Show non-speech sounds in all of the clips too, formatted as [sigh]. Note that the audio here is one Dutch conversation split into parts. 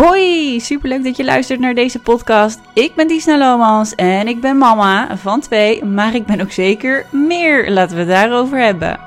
Hoi, superleuk dat je luistert naar deze podcast. Ik ben Disna Lomans en ik ben mama van twee, maar ik ben ook zeker meer. Laten we het daarover hebben.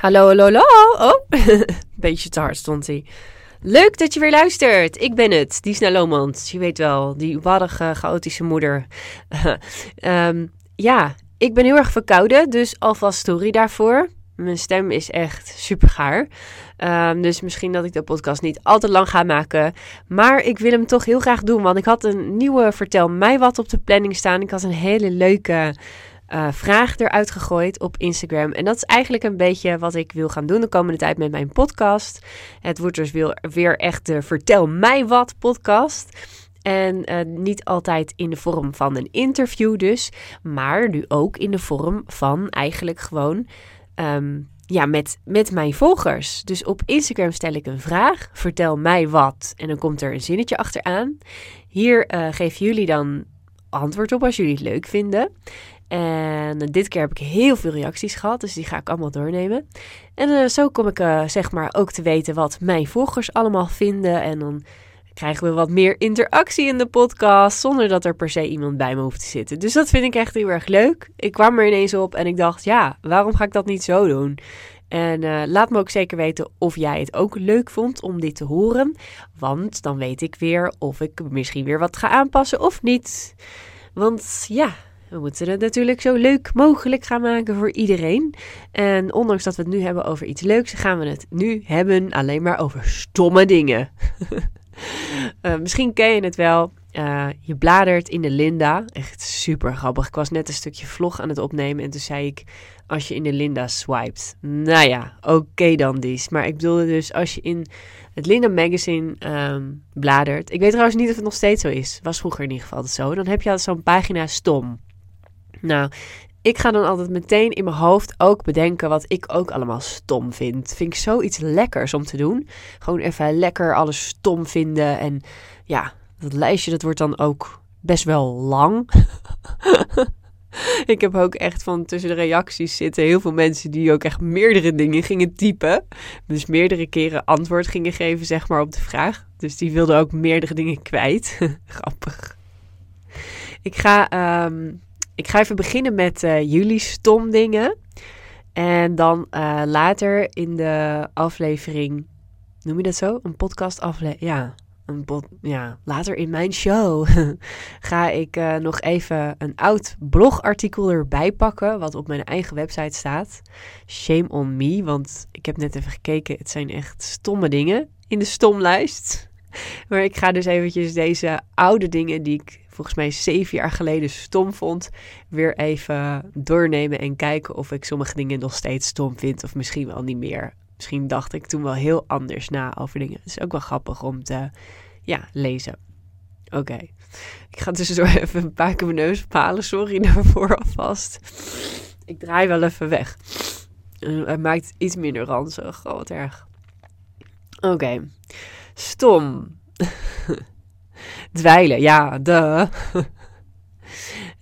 Hallo, hallo, hallo. Oh, [laughs] beetje te hard stond hij. Leuk dat je weer luistert. Ik ben het, Disna Lomans. Je weet wel, die waddige, chaotische moeder. [laughs] Ehm, ja, ik ben heel erg verkouden, dus alvast story daarvoor. Mijn stem is echt super gaar. Ehm, dus misschien dat ik de podcast niet al te lang ga maken. Maar ik wil hem toch heel graag doen. Want ik had een nieuwe Vertel mij wat op de planning staan. Ik had een hele leuke uh, vraag eruit gegooid op Instagram. En dat is eigenlijk een beetje wat ik wil gaan doen de komende tijd met mijn podcast. Het wordt dus weer, weer echt de Vertel mij wat podcast. En uh, niet altijd in de vorm van een interview dus, maar nu ook in de vorm van eigenlijk gewoon um, ja, met, met mijn volgers. Dus op Instagram stel ik een vraag, vertel mij wat en dan komt er een zinnetje achteraan. Hier uh, geven jullie dan antwoord op als jullie het leuk vinden. En dit keer heb ik heel veel reacties gehad, dus die ga ik allemaal doornemen. En uh, zo kom ik uh, zeg maar ook te weten wat mijn volgers allemaal vinden. En dan krijgen we wat meer interactie in de podcast, zonder dat er per se iemand bij me hoeft te zitten. Dus dat vind ik echt heel erg leuk. Ik kwam er ineens op en ik dacht, ja, waarom ga ik dat niet zo doen? En laat me ook zeker weten of jij het ook leuk vond om dit te horen. Want dan weet ik weer of ik misschien weer wat ga aanpassen of niet. Want ja, we moeten het natuurlijk zo leuk mogelijk gaan maken voor iedereen. En ondanks dat we het nu hebben over iets leuks, gaan we het nu hebben alleen maar over stomme dingen. uh, [laughs] misschien ken je het wel. Uh, je bladert in de Linda. Echt super grappig. Ik was net een stukje vlog aan het opnemen en toen zei ik: Als je in de Linda swipet. Nou ja, oké dan, Dies. Maar ik bedoelde dus als je in het Linda Magazine um, bladert. Ik weet trouwens niet of het nog steeds zo is. Was vroeger in ieder geval zo. Dan heb je altijd zo'n pagina stom. Nou, ik ga dan altijd meteen in mijn hoofd ook bedenken wat ik ook allemaal stom vind. Vind ik zoiets lekkers om te doen. Gewoon even lekker alles stom vinden. En ja, dat lijstje dat wordt dan ook best wel lang. [laughs] ik heb ook echt van tussen de reacties zitten heel veel mensen die ook echt meerdere dingen gingen typen. Dus meerdere keren antwoord gingen geven, zeg maar, op de vraag. Dus die wilden ook meerdere dingen kwijt. [laughs] Grappig. Ik ga um, ik ga even beginnen met uh, jullie stom dingen. En dan uh, later in de aflevering, noem je dat zo? Een podcast aflevering? Ja, een ja, later in mijn show [laughs] ga ik uh, nog even een oud blogartikel erbij pakken, wat op mijn eigen website staat. Shame on me, want ik heb net even gekeken, het zijn echt stomme dingen in de stomlijst. [laughs] Maar ik ga dus eventjes deze oude dingen die ik volgens mij zeven jaar geleden stom vond, weer even doornemen en kijken of ik sommige dingen nog steeds stom vind of misschien wel niet meer. Misschien dacht ik toen wel heel anders na over dingen. Het is ook wel grappig om te ja, lezen. Oké. Ik ga tussendoor [laughs] even een paar keer mijn neus palen. Sorry daarvoor alvast. Ik draai wel even weg. Het maakt iets minder ranzig. Oh, wat erg. Oké. Stom. [laughs] Dweilen, ja, de.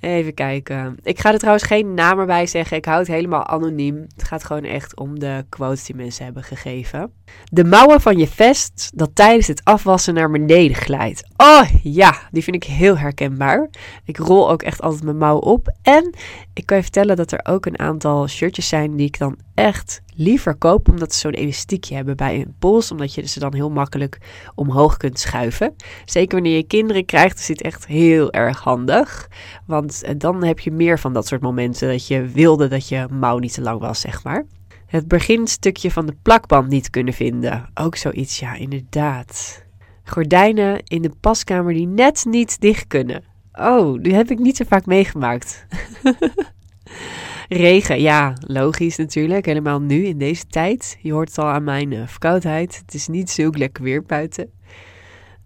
Even kijken. Ik ga er trouwens geen naam erbij zeggen. Ik hou het helemaal anoniem. Het gaat gewoon echt om de quotes die mensen hebben gegeven. De mouwen van je vest dat tijdens het afwassen naar beneden glijdt. Oh ja, die vind ik heel herkenbaar. Ik rol ook echt altijd mijn mouw op. En ik kan je vertellen dat er ook een aantal shirtjes zijn die ik dan echt liever koop. Omdat ze zo'n elastiekje hebben bij een pols. Omdat je ze dan heel makkelijk omhoog kunt schuiven. Zeker wanneer je kinderen krijgt is dit echt heel erg handig. Want eh, dan heb je meer van dat soort momenten dat je wilde dat je mouw niet te lang was, zeg maar. Het beginstukje van de plakband niet kunnen vinden. Ook zoiets, ja, inderdaad. Gordijnen in de paskamer die net niet dicht kunnen. Oh, die heb ik niet zo vaak meegemaakt. [laughs] Regen, ja, logisch natuurlijk. Helemaal nu in deze tijd. Je hoort het al aan mijn uh, verkoudheid. Het is niet zo lekker weer buiten.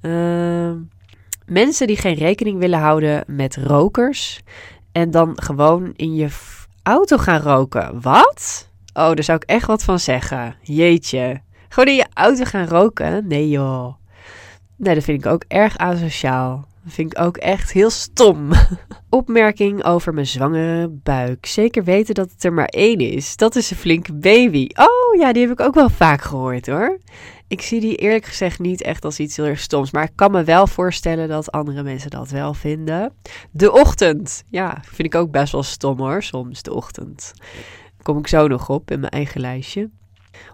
Uh, mensen die geen rekening willen houden met rokers. En dan gewoon in je auto gaan roken. Wat? Oh, daar zou ik echt wat van zeggen. Jeetje. Gewoon in je auto gaan roken? Nee joh. Nee, dat vind ik ook erg asociaal. Dat vind ik ook echt heel stom. [laughs] Opmerking over mijn zwangere buik. Zeker weten dat het er maar één is. Dat is een flinke baby. Oh ja, die heb ik ook wel vaak gehoord hoor. Ik zie die eerlijk gezegd niet echt als iets heel erg stoms. Maar ik kan me wel voorstellen dat andere mensen dat wel vinden. De ochtend. Ja, vind ik ook best wel stom hoor, soms de ochtend. Kom ik zo nog op in mijn eigen lijstje.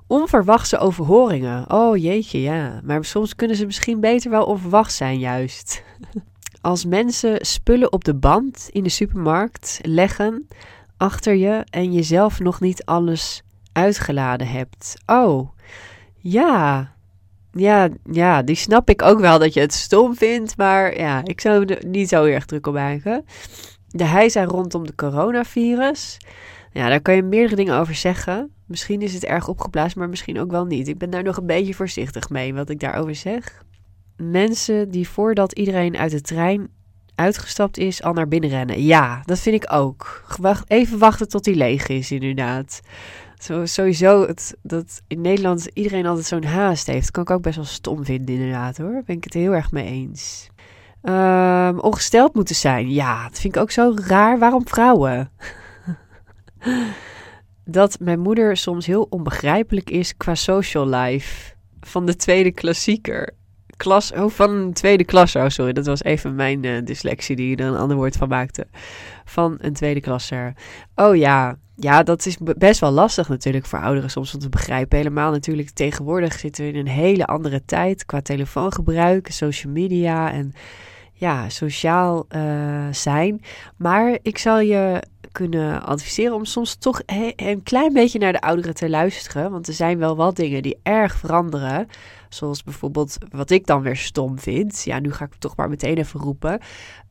Onverwachte overhoringen. Oh jeetje, ja. Maar soms kunnen ze misschien beter wel onverwacht zijn, juist. [laughs] Als mensen spullen op de band in de supermarkt leggen achter je en je zelf nog niet alles uitgeladen hebt. Oh, ja. Ja, ja, die snap ik ook wel dat je het stom vindt, maar ja, ik zou niet zo erg druk op maken. De heisa rondom de coronavirus. Ja, daar kan je meerdere dingen over zeggen. Misschien is het erg opgeblazen, maar misschien ook wel niet. Ik ben daar nog een beetje voorzichtig mee wat ik daarover zeg. Mensen die voordat iedereen uit de trein uitgestapt is, al naar binnen rennen. Ja, dat vind ik ook. Even wachten tot die leeg is, inderdaad. Zo, sowieso, het, dat in Nederland iedereen altijd zo'n haast heeft, kan ik ook best wel stom vinden, inderdaad hoor. Ben ik het heel erg mee eens. Um, ongesteld moeten zijn. Ja, dat vind ik ook zo raar. Waarom vrouwen? [gasps] dat mijn moeder soms heel onbegrijpelijk is qua social life. Van de tweede klassieker. Klas, oh, van een tweede klas. Oh, sorry, dat was even mijn uh, dyslexie die er een ander woord van maakte. Van een tweede klasser. Oh ja, ja, dat is best wel lastig natuurlijk voor ouderen soms om te begrijpen. Helemaal natuurlijk tegenwoordig zitten we in een hele andere tijd qua telefoongebruik, social media en ja, sociaal uh, zijn. Maar ik zal je kunnen adviseren om soms toch een klein beetje naar de ouderen te luisteren. Want er zijn wel wat dingen die erg veranderen. Zoals bijvoorbeeld wat ik dan weer stom vind. Ja, nu ga ik het toch maar meteen even roepen.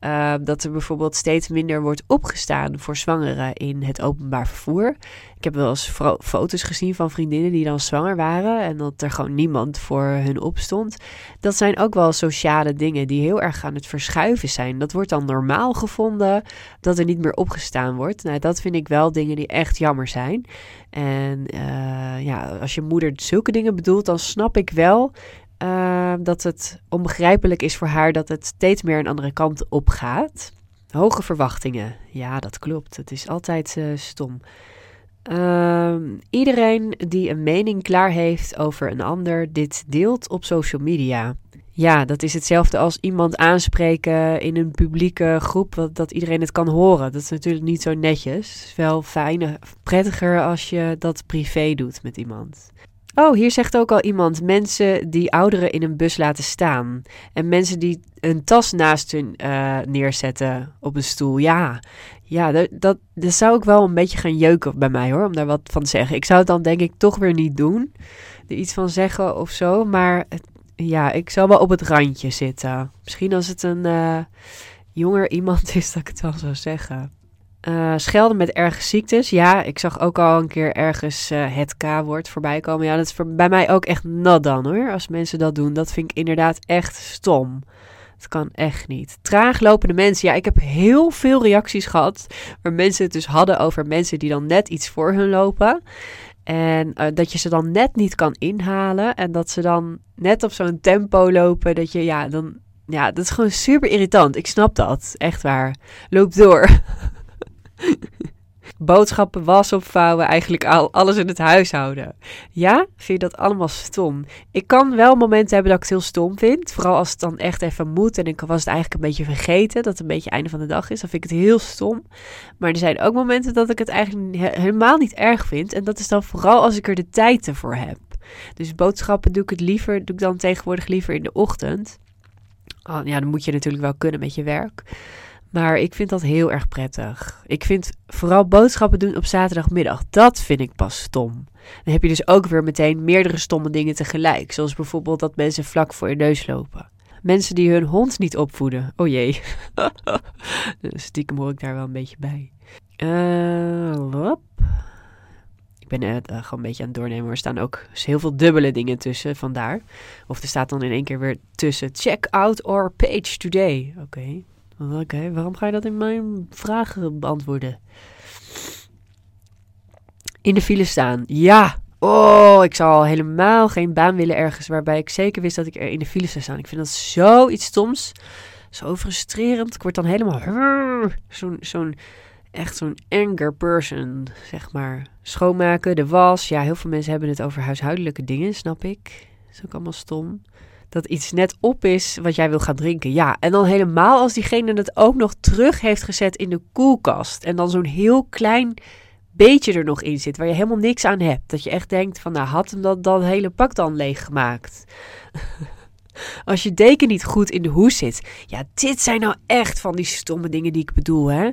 Uh, dat er bijvoorbeeld steeds minder wordt opgestaan voor zwangeren in het openbaar vervoer. Ik heb wel eens foto's gezien van vriendinnen die dan zwanger waren en dat er gewoon niemand voor hun opstond. Dat zijn ook wel sociale dingen die heel erg aan het verschuiven zijn. Dat wordt dan normaal gevonden dat er niet meer opgestaan wordt. Nou, dat vind ik wel dingen die echt jammer zijn. En uh, ja, als je moeder zulke dingen bedoelt, dan snap ik wel uh, dat het onbegrijpelijk is voor haar dat het steeds meer een andere kant op gaat. Hoge verwachtingen. Ja, dat klopt. Het is altijd uh, stom. Uh, iedereen die een mening klaar heeft over een ander, dit deelt op social media. Ja, dat is hetzelfde als iemand aanspreken in een publieke groep, dat, dat iedereen het kan horen. Dat is natuurlijk niet zo netjes. Het is wel fijner, prettiger als je dat privé doet met iemand. Oh, hier zegt ook al iemand: mensen die ouderen in een bus laten staan. En mensen die een tas naast hun uh, neerzetten op een stoel. Ja, ja dat, dat, zou ik wel een beetje gaan jeuken bij mij hoor, om daar wat van te zeggen. Ik zou het dan denk ik toch weer niet doen. Er iets van zeggen of zo. Maar ja, ik zal wel op het randje zitten. Misschien als het een uh, jonger [laughs] iemand is, dat ik het wel zou zeggen. Uh, schelden met erge ziektes. Ja, ik zag ook al een keer ergens uh, het K-woord voorbij komen. Ja, dat is voor, bij mij ook echt nat dan hoor. Als mensen dat doen. Dat vind ik inderdaad echt stom. Het kan echt niet. Traag lopende mensen. Ja, ik heb heel veel reacties gehad. Waar mensen het dus hadden over mensen die dan net iets voor hun lopen. En uh, dat je ze dan net niet kan inhalen. En dat ze dan net op zo'n tempo lopen. Dat je, ja, dan. Ja, dat is gewoon super irritant. Ik snap dat. Echt waar. Loop door. [laughs] Boodschappen, was opvouwen, eigenlijk al, alles in het huishouden. Ja, vind je dat allemaal stom? Ik kan wel momenten hebben dat ik het heel stom vind. Vooral als het dan echt even moet en ik was het eigenlijk een beetje vergeten. Dat het een beetje einde van de dag is. Dan vind ik het heel stom. Maar er zijn ook momenten dat ik het eigenlijk helemaal niet erg vind. En dat is dan vooral als ik er de tijd ervoor heb. Dus boodschappen doe ik het liever, doe ik dan tegenwoordig liever in de ochtend. Oh, ja, dan moet je natuurlijk wel kunnen met je werk. Maar ik vind dat heel erg prettig. Ik vind vooral boodschappen doen op zaterdagmiddag. Dat vind ik pas stom. Dan heb je dus ook weer meteen meerdere stomme dingen tegelijk. Zoals bijvoorbeeld dat mensen vlak voor je neus lopen. Mensen die hun hond niet opvoeden. Oh jee. [laughs] Stiekem hoor ik daar wel een beetje bij. Uh, ik ben het uh, gewoon een beetje aan het doornemen. Er staan ook heel veel dubbele dingen tussen, vandaar. Of er staat dan in één keer weer tussen. Check out our page today. Oké. Oké, waarom ga je dat in mijn vragen beantwoorden? In de file staan. Ja. Oh, ik zou al helemaal geen baan willen ergens waarbij ik zeker wist dat ik er in de file zou staan. Ik vind dat zoiets stoms. Zo frustrerend. Ik word dan helemaal zo'n echt zo'n anger person, zeg maar. Schoonmaken, de was. Ja, heel veel mensen hebben het over huishoudelijke dingen, snap ik. Dat is ook allemaal stom. Dat iets net op is wat jij wil gaan drinken. Ja, en dan helemaal als diegene het ook nog terug heeft gezet in de koelkast. En dan zo'n heel klein beetje er nog in zit, waar je helemaal niks aan hebt. Dat je echt denkt van, nou had hem dat, dat hele pak dan leeggemaakt. [laughs] Als je deken niet goed in de hoes zit. Ja, dit zijn nou echt van die stomme dingen die ik bedoel, hè.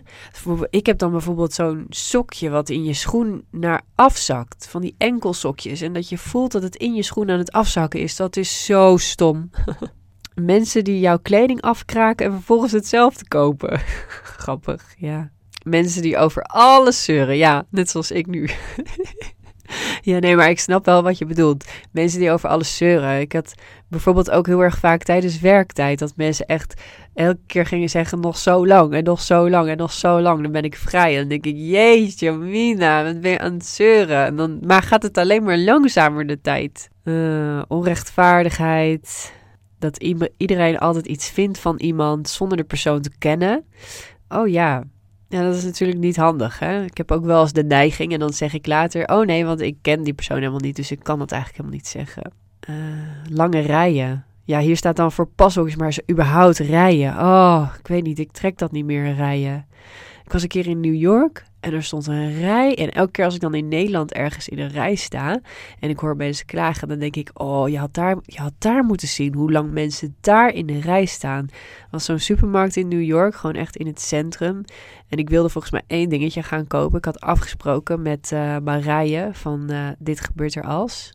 Ik heb dan bijvoorbeeld zo'n sokje wat in je schoen naar afzakt. Van die enkelsokjes. En dat je voelt dat het in je schoen aan het afzakken is. Dat is zo stom. [laughs] Mensen die jouw kleding afkraken en vervolgens hetzelfde kopen. [laughs] Grappig, ja. Mensen die over alles zeuren. Ja, net zoals ik nu. [laughs] [laughs] ja, nee, maar ik snap wel wat je bedoelt. Mensen die over alles zeuren. Ik had bijvoorbeeld ook heel erg vaak tijdens werktijd dat mensen echt elke keer gingen zeggen nog zo lang en nog zo lang en nog zo lang. Dan ben ik vrij. En dan denk ik, jeetje, Mina, wat ben je aan het zeuren? En dan, maar gaat het alleen maar langzamer de tijd? Uh, onrechtvaardigheid. Dat iedereen altijd iets vindt van iemand zonder de persoon te kennen. Oh ja, ja, dat is natuurlijk niet handig. Hè? Ik heb ook wel eens de neiging en dan zeg ik later: Oh nee, want ik ken die persoon helemaal niet, dus ik kan dat eigenlijk helemaal niet zeggen. Uh, lange rijen. Ja, hier staat dan voor pas maar ze überhaupt rijden. Oh, ik weet niet, ik trek dat niet meer rijden. Ik was een keer in New York en er stond een rij. En elke keer als ik dan in Nederland ergens in een rij sta en ik hoor mensen klagen, dan denk ik: Oh, je had daar, je had daar moeten zien hoe lang mensen daar in de rij staan. was zo'n supermarkt in New York, gewoon echt in het centrum. En ik wilde volgens mij één dingetje gaan kopen. Ik had afgesproken met uh, Marije van uh, Dit gebeurt er als.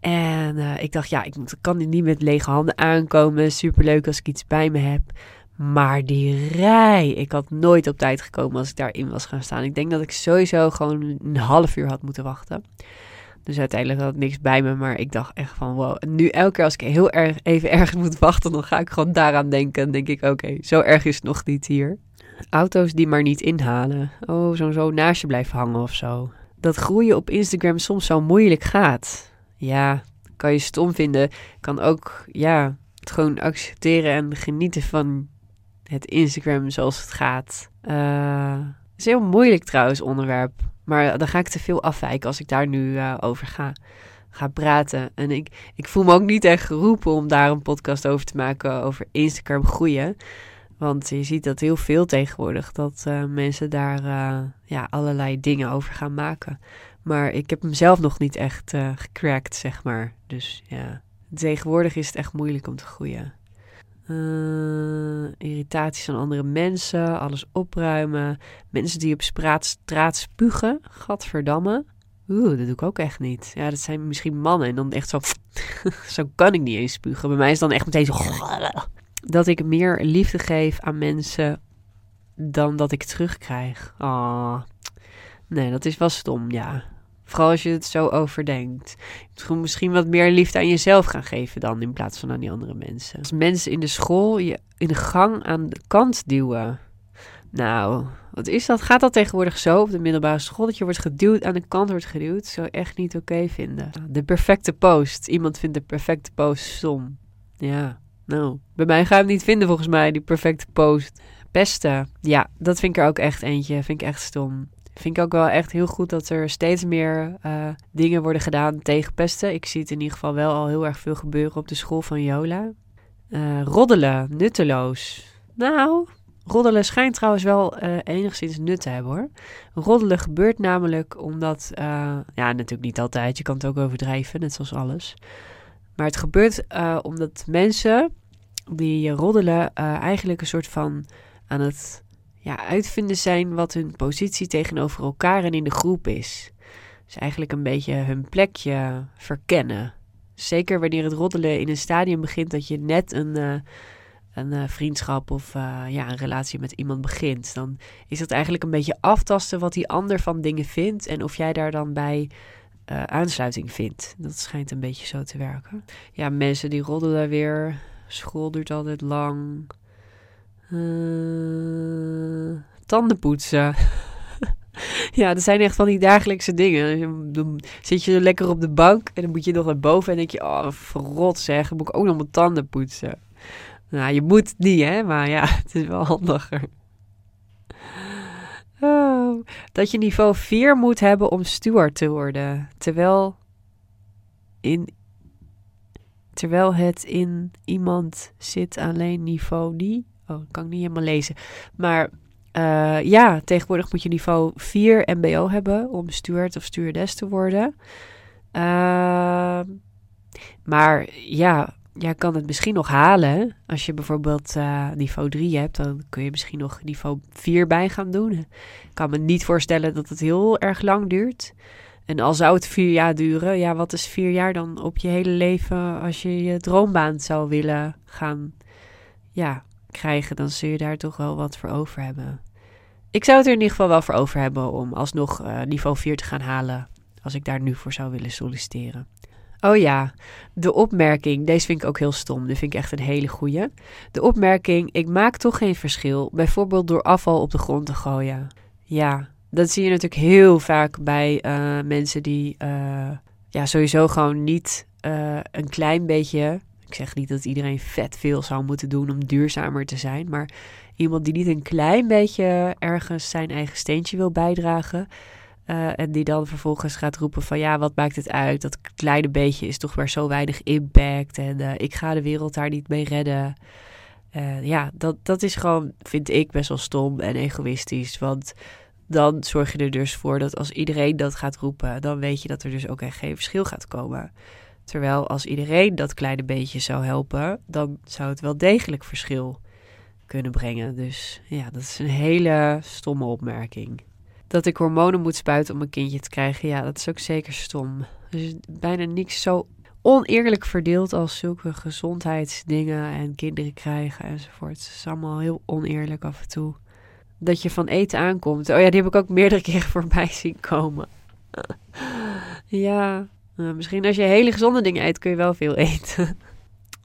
En uh, ik dacht, ja, ik kan niet met lege handen aankomen. Superleuk als ik iets bij me heb. Maar die rij, ik had nooit op tijd gekomen als ik daarin was gaan staan. Ik denk dat ik sowieso gewoon een half uur had moeten wachten. Dus uiteindelijk had ik niks bij me, maar ik dacht echt van wow. Nu elke keer als ik heel erg even ergens [laughs] moet wachten, dan ga ik gewoon daaraan denken. En denk ik, oké, zo erg is het nog niet hier. Auto's die maar niet inhalen. Oh, zo'n zo naast je blijven hangen of zo. Dat groeien op Instagram soms zo moeilijk gaat. Ja, kan je stom vinden. Kan ook, ja, het gewoon accepteren en genieten van het Instagram zoals het gaat. Uh, is heel moeilijk trouwens onderwerp. Maar dan ga ik te veel afwijken als ik daar nu uh, over ga, praten. En ik, ik voel me ook niet echt geroepen om daar een podcast over te maken over Instagram groeien. Want je ziet dat heel veel tegenwoordig, dat uh, mensen daar ja, allerlei dingen over gaan maken. Maar ik heb hem zelf nog niet echt gecrackt, zeg maar. Dus ja, tegenwoordig is het echt moeilijk om te groeien. Uh, irritaties aan andere mensen, alles opruimen. Mensen die op straat, straat spugen, gadverdamme. Oeh, dat doe ik ook echt niet. Ja, dat zijn misschien mannen en dan echt zo... [laughs] zo kan ik niet eens spugen. Bij mij is dan echt meteen zo... [laughs] Dat ik meer liefde geef aan mensen dan dat ik terugkrijg. Oh. Nee, dat is wel stom, ja. Vooral als je het zo overdenkt. Je moet misschien wat meer liefde aan jezelf gaan geven dan in plaats van aan die andere mensen. Als mensen in de school je in de gang aan de kant duwen. Nou, wat is dat? Gaat dat tegenwoordig zo op de middelbare school? Dat je wordt geduwd, aan de kant wordt geduwd? Zou echt niet oké vinden. De perfecte post. Iemand vindt de perfecte post stom. Ja, nou. Bij mij ga je hem niet vinden volgens mij, die perfecte post. Pesten. Ja, dat vind ik er ook echt eentje. Vind ik echt stom vind ik ook wel echt heel goed dat er steeds meer uh, dingen worden gedaan tegen pesten. Ik zie het in ieder geval wel al heel erg veel gebeuren op de school van Jola. Uh, roddelen, nutteloos. Nou, roddelen schijnt trouwens wel uh, enigszins nut te hebben hoor. Roddelen gebeurt namelijk omdat, ja natuurlijk niet altijd, je kan het ook overdrijven, net zoals alles. Maar het gebeurt omdat mensen die roddelen eigenlijk een soort van aan het ja, uitvinden zijn wat hun positie tegenover elkaar en in de groep is. Dus eigenlijk een beetje hun plekje verkennen. Zeker wanneer het roddelen in een stadium begint dat je net een, uh, een uh, vriendschap of uh, ja, een relatie met iemand begint. Dan is het eigenlijk een beetje aftasten wat die ander van dingen vindt en of jij daar dan bij aansluiting vindt. Dat schijnt een beetje zo te werken. Ja, mensen die roddelen weer. School duurt altijd lang. Uh, tanden poetsen. [laughs] Ja, dat zijn echt van die dagelijkse dingen. Dan zit je lekker op de bank en dan moet je nog naar boven en denk je, oh, verrot zeg, dan moet ik ook nog mijn tanden poetsen. Nou, je moet niet, hè, maar ja, [laughs] het is wel handiger. Oh, dat je niveau 4 moet hebben om steward te worden. Terwijl, in, terwijl het in iemand zit alleen niveau die. Oh, dat kan ik niet helemaal lezen. Maar uh, ja, tegenwoordig moet je niveau 4 MBO hebben om steward of stewardess te worden. Uh, maar ja, jij kan het misschien nog halen. Als je bijvoorbeeld uh, niveau 3 hebt, dan kun je misschien nog niveau 4 bij gaan doen. Ik kan me niet voorstellen dat het heel erg lang duurt. En al zou het vier jaar duren, ja, wat is vier jaar dan op je hele leven als je je droombaan zou willen gaan ja, krijgen, dan zul je daar toch wel wat voor over hebben. Ik zou het er in ieder geval wel voor over hebben om alsnog uh, niveau 4 te gaan halen, als ik daar nu voor zou willen solliciteren. Oh ja, de opmerking. Deze vind ik ook heel stom. Dit vind ik echt een hele goeie. De opmerking: ik maak toch geen verschil, bijvoorbeeld door afval op de grond te gooien. Ja, dat zie je natuurlijk heel vaak bij uh, mensen die uh, ja, sowieso gewoon niet een klein beetje. Ik zeg niet dat iedereen vet veel zou moeten doen om duurzamer te zijn, maar iemand die niet een klein beetje ergens zijn eigen steentje wil bijdragen. Uh, en die dan vervolgens gaat roepen van ja, wat maakt het uit? Dat kleine beetje is toch maar zo weinig impact. En uh, ik ga de wereld daar niet mee redden. Uh, ja, dat, dat is gewoon, vind ik, best wel stom en egoïstisch. Want dan zorg je er dus voor dat als iedereen dat gaat roepen, dan weet je dat er dus ook echt geen verschil gaat komen. Terwijl als iedereen dat kleine beetje zou helpen, dan zou het wel degelijk verschil kunnen brengen. Dus ja, dat is een hele stomme opmerking dat ik hormonen moet spuiten om een kindje te krijgen. Ja, dat is ook zeker stom. Dus bijna niks zo oneerlijk verdeeld als zulke gezondheidsdingen en kinderen krijgen enzovoort. Het is allemaal heel oneerlijk af en toe. Dat je van eten aankomt. Oh ja, die heb ik ook meerdere keren [laughs] voorbij zien komen. ja, nou, misschien als je hele gezonde dingen eet, kun je wel veel eten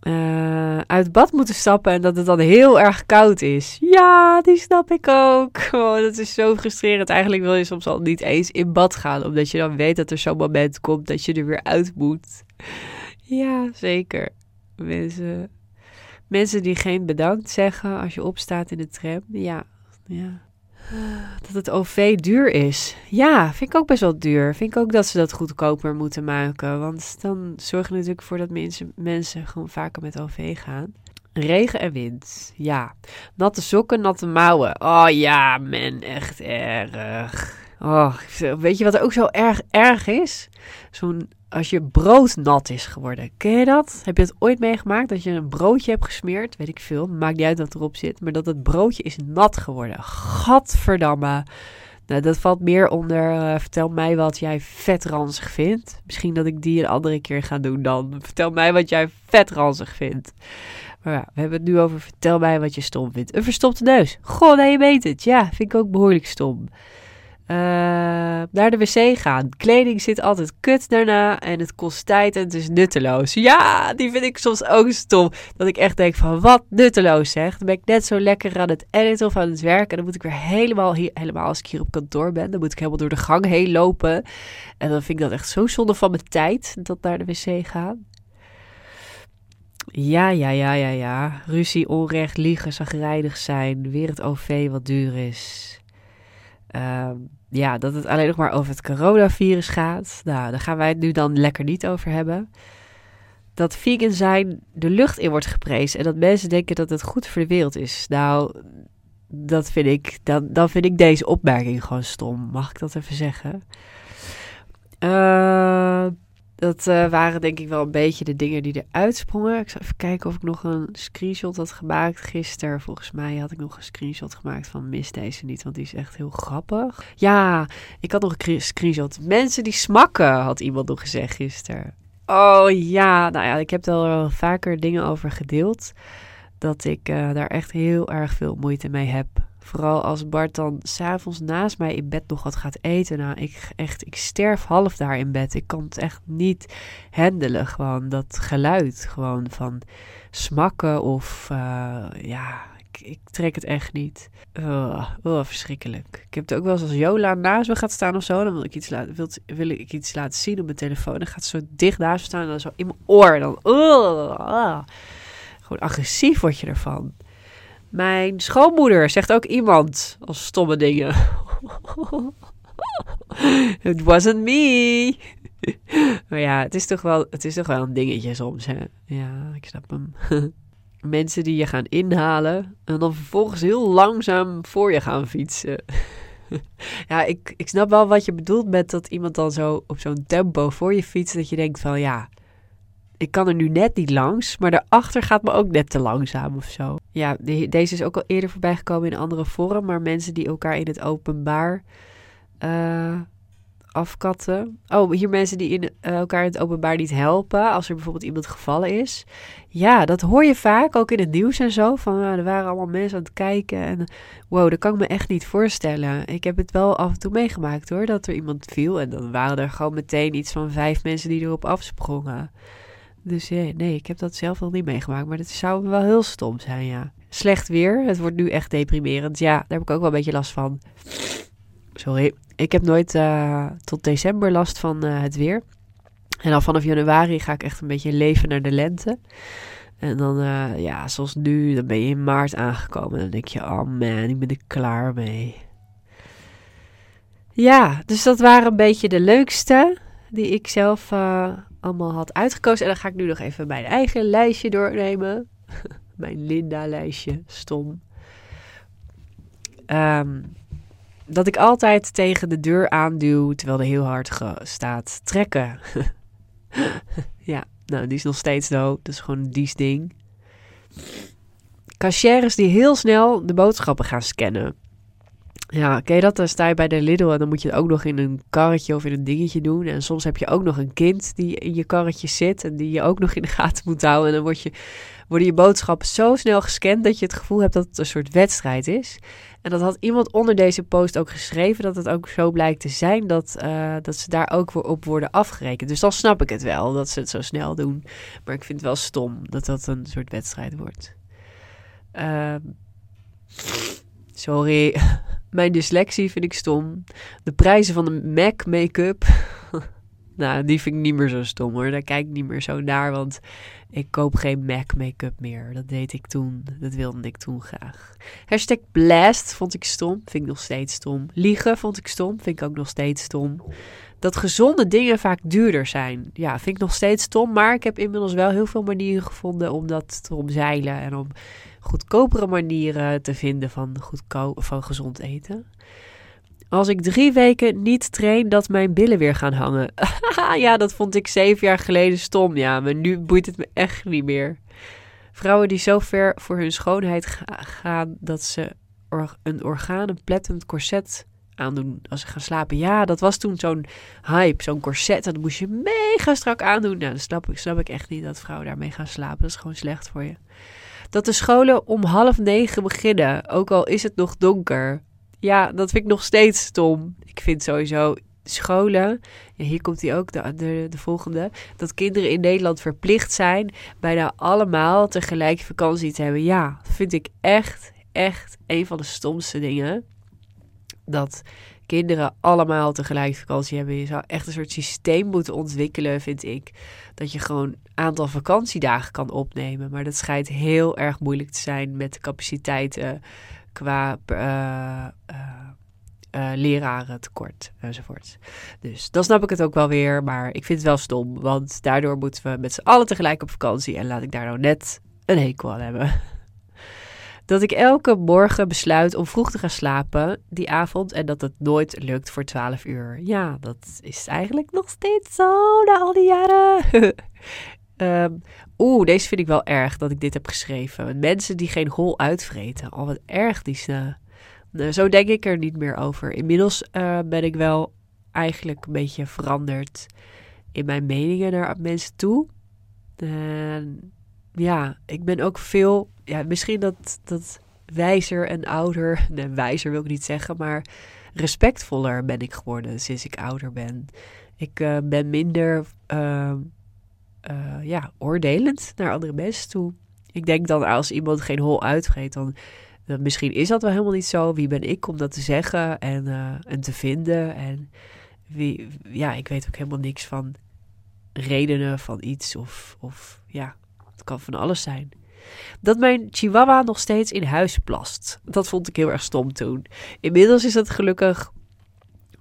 uh, [laughs] uit bad moeten stappen en dat het dan heel erg koud is. Ja, die snap ik ook. [laughs] Oh, dat is zo frustrerend. Eigenlijk wil je soms al niet eens in bad gaan, omdat je dan weet dat er zo'n moment komt dat je er weer uit moet. [laughs] Ja, zeker. Mensen, mensen die geen bedankt zeggen als je opstaat in de tram. Ja, ja. Dat het OV duur is. Ja, vind ik ook best wel duur. Vind ik ook dat ze dat goedkoper moeten maken. Want dan zorgen natuurlijk voor dat mensen, mensen gewoon vaker met OV gaan. Regen en wind. Ja. Natte sokken, natte mouwen. Oh ja, man, echt erg. Oh, weet je wat ook zo erg erg is? Zo'n als je brood nat is geworden. Ken je dat? Heb je het ooit meegemaakt? Dat je een broodje hebt gesmeerd, weet ik veel. Maakt niet uit wat erop zit. Maar dat het broodje is nat geworden. Gadverdamme. Nou, dat valt meer onder. Uh, vertel mij wat jij vetranzig vindt. Misschien dat ik die een andere keer ga doen dan. Vertel mij wat jij vetranzig vindt. Maar ja, we hebben het nu over vertel mij wat je stom vindt. Een verstopte neus. Goh, nee, je weet het. Ja, vind ik ook behoorlijk stom. Uh, naar de wc gaan. Kleding zit altijd kut daarna en het kost tijd en het is nutteloos. Ja, die vind ik soms ook stom. Dat ik echt denk van wat nutteloos zeg. Dan ben ik net zo lekker aan het editen of aan het werken. En dan moet ik weer helemaal, hier, helemaal als ik hier op kantoor ben, dan moet ik helemaal door de gang heen lopen. En dan vind ik dat echt zo zonde van mijn tijd, dat naar de wc gaan. Ja, ja, ja, ja, ja. Ruzie, onrecht, liegen, zagrijdig zijn. Weer het OV wat duur is. Um, ja, dat het alleen nog maar over het coronavirus gaat. Nou, daar gaan wij het nu dan lekker niet over hebben. Dat vegan zijn de lucht in wordt geprezen en dat mensen denken dat het goed voor de wereld is. Nou, dat vind ik, dan, dan vind ik deze opmerking gewoon stom. Mag ik dat even zeggen? Uh, dat uh, waren denk ik wel een beetje de dingen die eruit sprongen. Ik zal even kijken of ik nog een screenshot had gemaakt gisteren. Volgens mij had ik nog een screenshot gemaakt van mis deze niet, want die is echt heel grappig. Ja, ik had nog een screenshot. Mensen die smakken, had iemand nog gezegd gisteren. Oh ja, nou ja, ik heb er al vaker dingen over gedeeld. Dat ik uh, daar echt heel erg veel moeite mee heb. Vooral als Bart dan s'avonds naast mij in bed nog wat gaat eten. Nou, ik, echt, ik sterf half daar in bed. Ik kan het echt niet handelen. Gewoon dat geluid gewoon van smakken of uh, ja, ik ik, trek het echt niet. Oh, oh, verschrikkelijk. Ik heb het ook wel eens als Jola naast me gaat staan of zo. Dan wil ik iets laten, wil, wil ik iets laten zien op mijn telefoon. Dan gaat ze zo dicht naast me staan en dan zo in mijn oor. Dan, oh, Gewoon agressief word je ervan. Mijn schoonmoeder zegt ook iemand als stomme dingen. It wasn't me. maar ja, het is, toch wel, het is toch wel een dingetje soms. Hè? Ja, ik snap hem. [laughs] Mensen die je gaan inhalen en dan vervolgens heel langzaam voor je gaan fietsen. ja, ik, ik snap wel wat je bedoelt met dat iemand dan zo op zo'n tempo voor je fietst. Dat je denkt van ja, ik kan er nu net niet langs, maar daarachter gaat me ook net te langzaam of zo. Ja, deze is ook al eerder voorbij gekomen in een andere vorm, maar mensen die elkaar in het openbaar uh, afkatten. Oh, hier mensen die in, uh, elkaar in het openbaar niet helpen als er bijvoorbeeld iemand gevallen is. Ja, dat hoor je vaak, ook in het nieuws en zo. Van uh, er waren allemaal mensen aan het kijken en wow, dat kan ik me echt niet voorstellen. Ik heb het wel af en toe meegemaakt hoor, dat er iemand viel en dan waren er gewoon meteen iets van vijf mensen die erop afsprongen. Dus ja, nee, ik heb dat zelf nog niet meegemaakt. Maar dat zou wel heel stom zijn, ja. Slecht weer. Het wordt nu echt deprimerend. Ja, daar heb ik ook wel een beetje last van. Sorry. Ik heb nooit uh, tot december last van uh, het weer. En dan vanaf januari ga ik echt een beetje leven naar de lente. En dan, ja, zoals nu, dan ben je in maart aangekomen. En dan denk je, oh man, ik ben er klaar mee. Ja, dus dat waren een beetje de leukste die ik zelf allemaal had uitgekozen. En dan ga ik nu nog even mijn eigen lijstje doornemen. [laughs] mijn Linda-lijstje, stom. Um, dat ik altijd tegen de deur aanduw terwijl er heel hard staat trekken. [laughs] ja, nou, die is nog steeds dood. Dat is gewoon een dies ding. Cashiers die heel snel de boodschappen gaan scannen. Ja, oké, dat? Dan sta je bij de Lidl en dan moet je het ook nog in een karretje of in een dingetje doen. En soms heb je ook nog een kind die in je karretje zit en die je ook nog in de gaten moet houden. En dan word je, worden je boodschappen zo snel gescand dat je het gevoel hebt dat het een soort wedstrijd is. En dat had iemand onder deze post ook geschreven, dat het ook zo blijkt te zijn dat, uh, dat ze daar ook weer op worden afgerekend. Dus dan snap ik het wel dat ze het zo snel doen. Maar ik vind het wel stom dat dat een soort wedstrijd wordt. Uh, sorry. [laughs] Mijn dyslexie vind ik stom. De prijzen van de MAC make-up. [laughs] nou, die vind ik niet meer zo stom hoor. Daar kijk ik niet meer zo naar. Want ik koop geen MAC make-up meer. Dat deed ik toen. Dat wilde ik toen graag. Hashtag blast vond ik stom. Vind ik nog steeds stom. Liegen vond ik stom. Vind ik ook nog steeds stom. Dat gezonde dingen vaak duurder zijn. Ja, vind ik nog steeds stom. Maar ik heb inmiddels wel heel veel manieren gevonden om dat te omzeilen. En om goedkopere manieren te vinden van, van gezond eten. Als ik drie weken niet train, dat mijn billen weer gaan hangen. [laughs] ja, dat vond ik zeven jaar geleden stom. Ja, maar nu boeit het me echt niet meer. Vrouwen die zo ver voor hun schoonheid gaan dat ze een orgaan, een corset aandoen als ze gaan slapen. Ja, dat was toen zo'n hype, zo'n corset. Dat moest je mega strak aandoen. Nou, dat snap ik, snap ik echt niet dat vrouwen daarmee gaan slapen. Dat is gewoon slecht voor je. Dat de scholen om half negen beginnen, ook al is het nog donker. Ja, dat vind ik nog steeds stom. Ik vind sowieso scholen, ja, hier komt hij ook, de, de, de, volgende, dat kinderen in Nederland verplicht zijn bijna allemaal tegelijk vakantie te hebben. Ja, vind ik echt, echt een van de stomste dingen. Dat kinderen allemaal tegelijk vakantie hebben. Je zou echt een soort systeem moeten ontwikkelen, vind ik. Dat je gewoon aantal vakantiedagen kan opnemen. Maar dat schijnt heel erg moeilijk te zijn met de capaciteiten qua uh, uh, leraren tekort enzovoort. Dus dan snap ik het ook wel weer. Maar ik vind het wel stom. Want daardoor moeten we met z'n allen tegelijk op vakantie. En laat ik daar nou net een hekel aan hebben dat ik elke morgen besluit om vroeg te gaan slapen die avond en dat het nooit lukt voor 12 uur. Ja, dat is eigenlijk nog steeds zo na al die jaren. um, [laughs] Oeh, deze vind ik wel erg dat ik dit heb geschreven. Mensen die geen hol uitvreten. Al wat erg die ze. Nou, zo denk ik er niet meer over. Inmiddels uh, ben ik wel eigenlijk een beetje veranderd in mijn meningen naar mensen toe. En ja, ik ben ook veel, ja, misschien dat, dat wijzer en ouder, nee, wijzer wil ik niet zeggen, maar respectvoller ben ik geworden sinds ik ouder ben. Ik uh, ben minder, uh, uh, ja, oordelend naar andere mensen toe. Ik denk dan als iemand geen hol uitgeeft, dan, misschien is dat wel helemaal niet zo. Wie ben ik om dat te zeggen en, uh, en te vinden? En wie, ja, ik weet ook helemaal niks van redenen van iets of, of ja, het kan van alles zijn. Dat mijn chihuahua nog steeds in huis plast. Dat vond ik heel erg stom toen. Inmiddels is dat gelukkig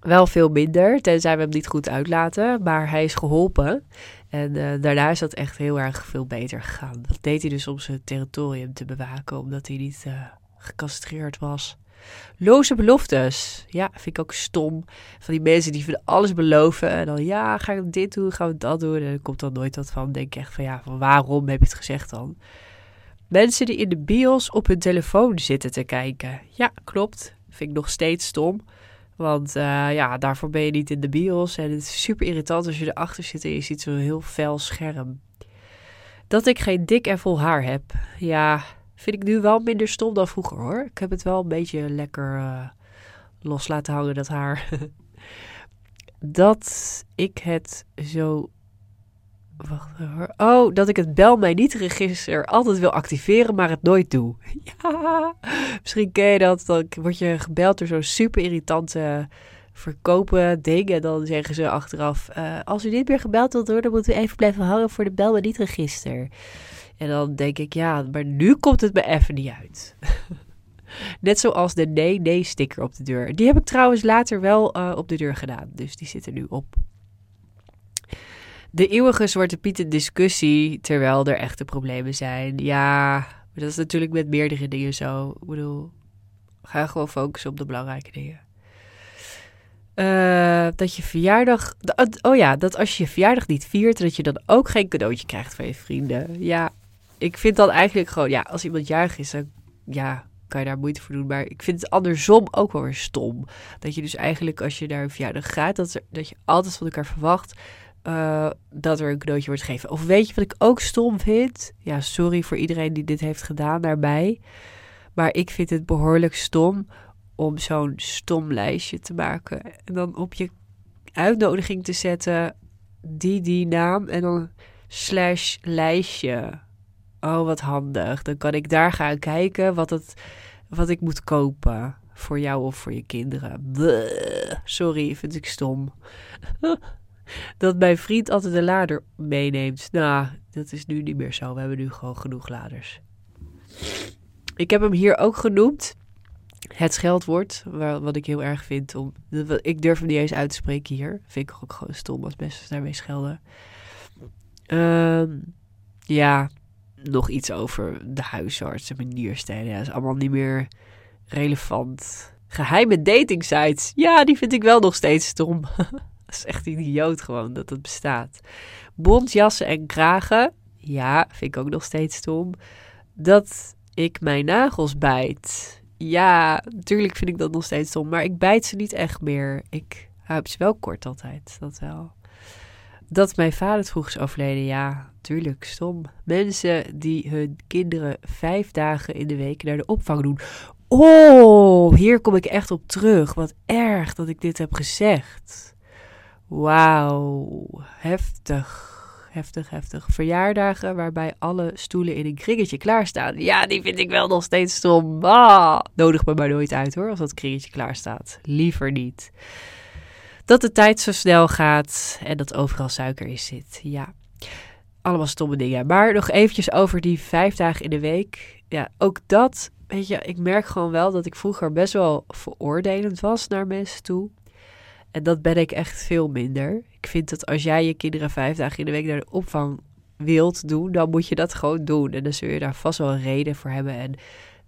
wel veel minder, tenzij we hem niet goed uitlaten. Maar hij is geholpen. En uh, daarna is dat echt heel erg veel beter gegaan. Dat deed hij dus om zijn territorium te bewaken, omdat hij niet uh, gecastreerd was. Loze beloftes. Ja, vind ik ook stom. Van die mensen die van alles beloven. En dan, ja, ga ik dit doen, gaan we dat doen. En er komt dan nooit wat van. denk ik echt van, ja, van waarom heb je het gezegd dan? Mensen die in de bios op hun telefoon zitten te kijken. Ja, klopt. Vind ik nog steeds stom. Want uh, ja, daarvoor ben je niet in de bios. En het is super irritant als je erachter zit en je ziet zo'n heel fel scherm. Dat ik geen dik en vol haar heb. Ja, vind ik nu wel minder stom dan vroeger hoor. Ik heb het wel een beetje lekker uh, los laten hangen, dat haar. [laughs] dat ik het zo Wacht hoor. Oh, dat ik het bel mij niet register altijd wil activeren, maar het nooit doe. [laughs] Ja, misschien ken je dat. Dan word je gebeld door zo'n super irritante verkopen dingen. Dan zeggen ze achteraf: uh, Als u niet meer gebeld wilt worden, dan moet u even blijven hangen voor de bel mij niet register. En dan denk ik: Ja, maar nu komt het me even niet uit. [laughs] Net zoals de nee-nee-sticker op de deur. Die heb ik trouwens later wel uh, op de deur gedaan. Dus die zit er nu op de eeuwige Zwarte Pieten discussie, terwijl er echte problemen zijn. Ja, dat is natuurlijk met meerdere dingen zo. Ik bedoel, ga gewoon focussen op de belangrijke dingen. Uh, dat je verjaardag. Oh ja, dat als je je verjaardag niet viert, dat je dan ook geen cadeautje krijgt van je vrienden. Ja, ik vind dan eigenlijk gewoon, ja, als iemand jarig is, dan ja, kan je daar moeite voor doen. Maar ik vind het andersom ook wel weer stom. Dat je dus eigenlijk als je naar een verjaardag gaat, dat, er, dat je altijd van elkaar verwacht uh, dat er een cadeautje wordt gegeven. Of weet je wat ik ook stom vind? Ja, sorry voor iedereen die dit heeft gedaan daarbij. Maar ik vind het behoorlijk stom om zo'n stom lijstje te maken. En dan op je uitnodiging te zetten die, die naam en dan slash lijstje. Oh, wat handig. Dan kan ik daar gaan kijken wat, het, wat ik moet kopen. Voor jou of voor je kinderen. Sorry, vind ik stom. [laughs] [laughs] dat mijn vriend altijd een lader meeneemt. Nou, dat is nu niet meer zo. We hebben nu gewoon genoeg laders. Ik heb hem hier ook genoemd. Het scheldwoord, wat ik heel erg vind. Om, ik durf hem niet eens uit te spreken hier. Vind ik ook gewoon stom als mensen daarmee schelden. Um, ja, nog iets over de huisarts en. Ja, dat is allemaal niet meer relevant. Geheime dating sites. Ja, die vind ik wel nog steeds stom. [laughs] Dat is echt idioot gewoon dat het bestaat. Bontjassen en kragen. Ja, vind ik ook nog steeds stom. Dat ik mijn nagels bijt. Ja, natuurlijk vind ik dat nog steeds stom. Maar ik bijt ze niet echt meer. Ik heb ze wel kort altijd. Dat wel. Dat mijn vader vroeg is overleden. Ja, tuurlijk, stom. Mensen die hun kinderen vijf dagen in de week naar de opvang doen. Oh, hier kom ik echt op terug. Wat erg dat ik dit heb gezegd. Wauw, heftig. Heftig, heftig. Verjaardagen waarbij alle stoelen in een kringetje klaarstaan. Ja, die vind ik wel nog steeds stom. Ah, nodig me maar nooit uit hoor, als dat kringetje klaar staat. Liever niet. Dat de tijd zo snel gaat en dat overal suiker in zit. Ja, allemaal stomme dingen. Maar nog eventjes over die vijf dagen in de week. Ja, ook dat, weet je, ik merk gewoon wel dat ik vroeger best wel veroordelend was naar mensen toe. En dat ben ik echt veel minder. Ik vind dat als jij je kinderen vijf dagen in de week naar de opvang wilt doen, dan moet je dat gewoon doen. En dan zul je daar vast wel een reden voor hebben. En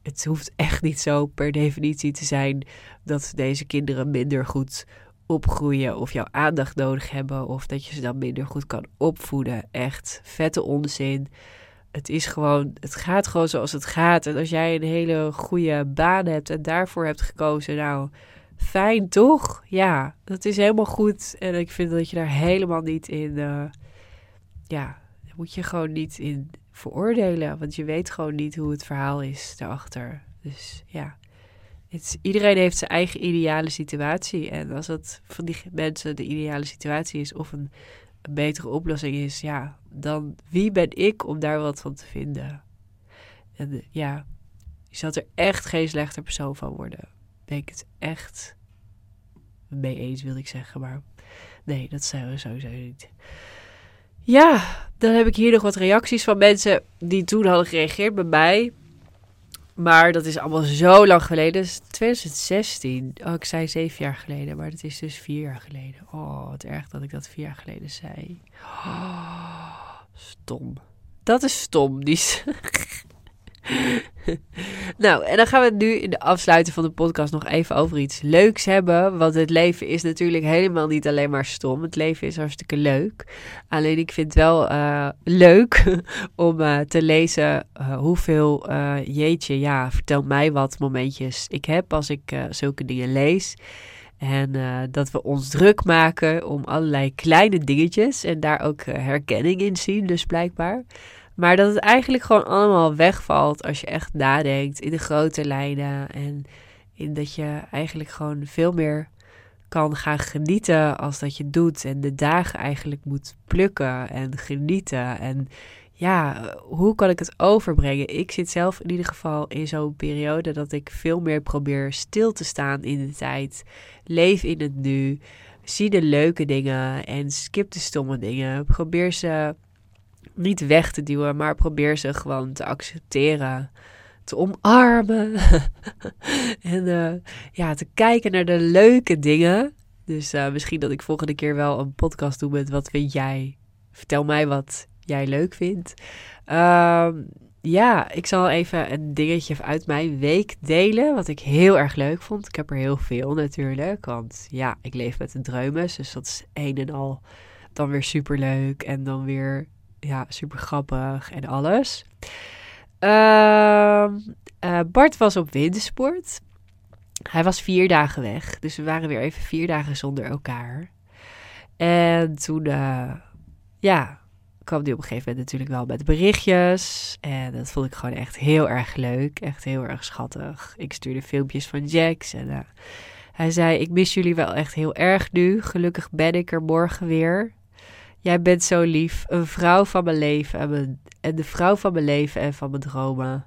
het hoeft echt niet zo per definitie te zijn dat deze kinderen minder goed opgroeien of jouw aandacht nodig hebben of dat je ze dan minder goed kan opvoeden. Echt vette onzin. Het is gewoon, het gaat gewoon zoals het gaat. En als jij een hele goede baan hebt en daarvoor hebt gekozen, nou, fijn toch? Ja, dat is helemaal goed. En ik vind dat je daar helemaal niet in, uh, ja, moet je gewoon niet in veroordelen. Want je weet gewoon niet hoe het verhaal is daarachter. Dus ja, het, iedereen heeft zijn eigen ideale situatie. En als dat van die mensen de ideale situatie is of een, een betere oplossing is, ja, dan wie ben ik om daar wat van te vinden? En eh, ja, je zal er echt geen slechter persoon van worden. Het echt mee eens, wil ik zeggen. Maar nee, dat zijn we sowieso niet. Ja, dan heb ik hier nog wat reacties van mensen die toen hadden gereageerd bij mij. Maar dat is allemaal zo lang geleden. Dat is 2016. Oh, ik zei zeven jaar geleden, maar dat is dus vier jaar geleden. Oh, wat erg dat ik dat vier jaar geleden zei. Oh, stom. Dat is stom. Die [laughs] [laughs] nou, en dan gaan we nu in de afsluiting van de podcast nog even over iets leuks hebben. Want het leven is natuurlijk helemaal niet alleen maar stom. Het leven is hartstikke leuk. Alleen ik vind het wel uh, leuk [laughs] om uh, te lezen uh, hoeveel, jeetje, ja, vertel mij wat momentjes ik heb als ik zulke dingen lees. En dat we ons druk maken om allerlei kleine dingetjes en daar ook herkenning in zien, dus blijkbaar. Maar dat het eigenlijk gewoon allemaal wegvalt als je echt nadenkt in de grote lijnen. En in dat je eigenlijk gewoon veel meer kan gaan genieten als dat je doet. En de dagen eigenlijk moet plukken en genieten. En ja, hoe kan ik het overbrengen? Ik zit zelf in ieder geval in zo'n periode dat ik veel meer probeer stil te staan in de tijd. Leef in het nu. Zie de leuke dingen en skip de stomme dingen. Probeer ze niet weg te duwen, maar probeer ze gewoon te accepteren, te omarmen [laughs] en uh, ja, te kijken naar de leuke dingen. Dus uh, misschien dat ik volgende keer wel een podcast doe met wat vind jij? Vertel mij wat jij leuk vindt. Uh, ja, ik zal even een dingetje uit mijn week delen, wat ik heel erg leuk vond. Ik heb er heel veel natuurlijk, want ja, ik leef met een dreumes, dus dat is een en al dan weer super leuk en dan weer ja, super grappig en alles. Uh, uh, Bart was op wintersport. Hij was vier dagen weg. Dus we waren weer even vier dagen zonder elkaar. En toen, uh, ja, kwam hij op een gegeven moment natuurlijk wel met berichtjes. En dat vond ik gewoon echt heel erg leuk. Echt heel erg schattig. Ik stuurde filmpjes van Jax. En uh, hij zei: Ik mis jullie wel echt heel erg nu. Gelukkig ben ik er morgen weer. Jij bent zo lief, een vrouw van mijn leven en, de vrouw van mijn leven en van mijn dromen.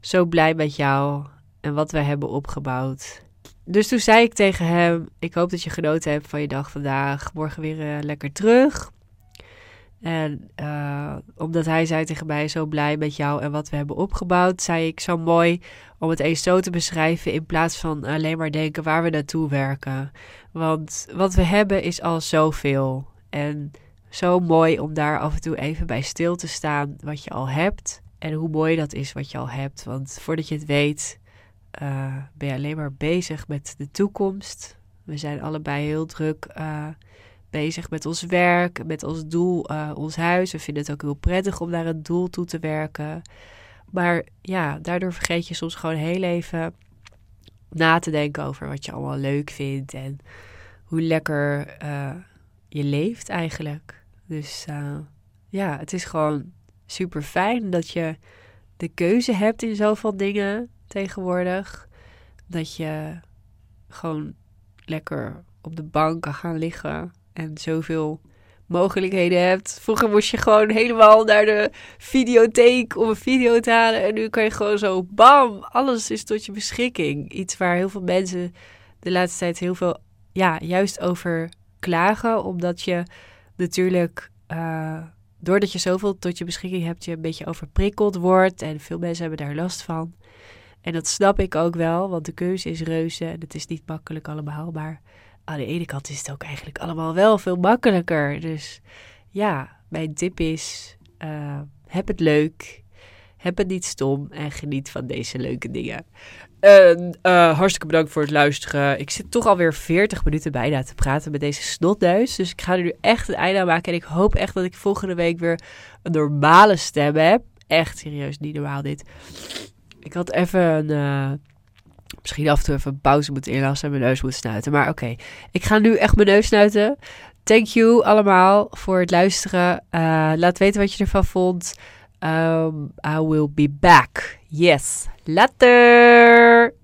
Zo blij met jou en wat we hebben opgebouwd. Dus toen zei ik tegen hem: Ik hoop dat je genoten hebt van je dag vandaag. Morgen weer uh, lekker terug. En uh, omdat hij zei tegen mij: Zo blij met jou en wat we hebben opgebouwd, zei ik zo mooi om het eens zo te beschrijven. In plaats van alleen maar denken waar we naartoe werken. Want wat we hebben is al zoveel. En zo mooi om daar af en toe even bij stil te staan wat je al hebt. En hoe mooi dat is wat je al hebt. Want voordat je het weet, uh, ben je alleen maar bezig met de toekomst. We zijn allebei heel druk uh, bezig met ons werk, met ons doel, uh, ons huis. We vinden het ook heel prettig om naar een doel toe te werken. Maar ja, daardoor vergeet je soms gewoon heel even na te denken over wat je allemaal leuk vindt. En hoe lekker je leeft eigenlijk. Dus uh, ja, het is gewoon super fijn dat je de keuze hebt in zoveel dingen tegenwoordig. Dat je gewoon lekker op de bank kan gaan liggen en zoveel mogelijkheden hebt. Vroeger moest je gewoon helemaal naar de videotheek om een video te halen. En nu kan je gewoon zo, bam, alles is tot je beschikking. Iets waar heel veel mensen de laatste tijd heel veel, ja, juist over klagen. Omdat je natuurlijk, uh, doordat je zoveel tot je beschikking hebt, je een beetje overprikkeld wordt. En veel mensen hebben daar last van. En dat snap ik ook wel, want de keuze is reuze en het is niet makkelijk allemaal. Maar aan de ene kant is het ook eigenlijk allemaal wel veel makkelijker. Dus ja, mijn tip is: uh, heb het leuk. Heb het niet stom en geniet van deze leuke dingen. En uh, hartstikke bedankt voor het luisteren. Ik zit toch alweer 40 minuten bijna te praten met deze snotneus. Dus ik ga er nu echt een einde aan maken. En ik hoop echt dat ik volgende week weer een normale stem heb. Echt serieus, niet normaal dit. Ik had even een... Uh, misschien af en toe even een pauze moeten inlassen en mijn neus moeten snuiten. Maar oké, ik ga nu echt mijn neus snuiten. Thank you allemaal voor het luisteren. Uh, laat weten wat je ervan vond. Um, I will be back. Yes. Later.